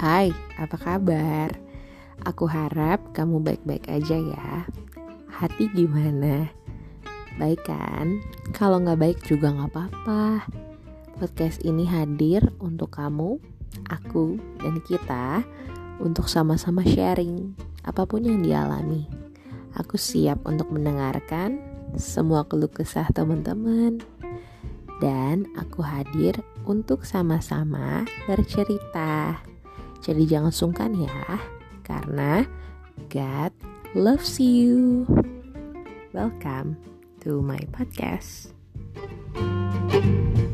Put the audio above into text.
Hai, apa kabar? Aku harap kamu baik-baik aja ya. Hati gimana? Baik kan? Kalau nggak baik juga nggak apa-apa. Podcast ini hadir untuk kamu, aku, dan kita untuk sama-sama sharing apa pun yang dialami. Aku siap untuk mendengarkan semua keluh kesah teman-teman. Dan aku hadir untuk sama-sama bercerita. Jadi jangan sungkan ya, karena God loves you. Welcome to my podcast. thank you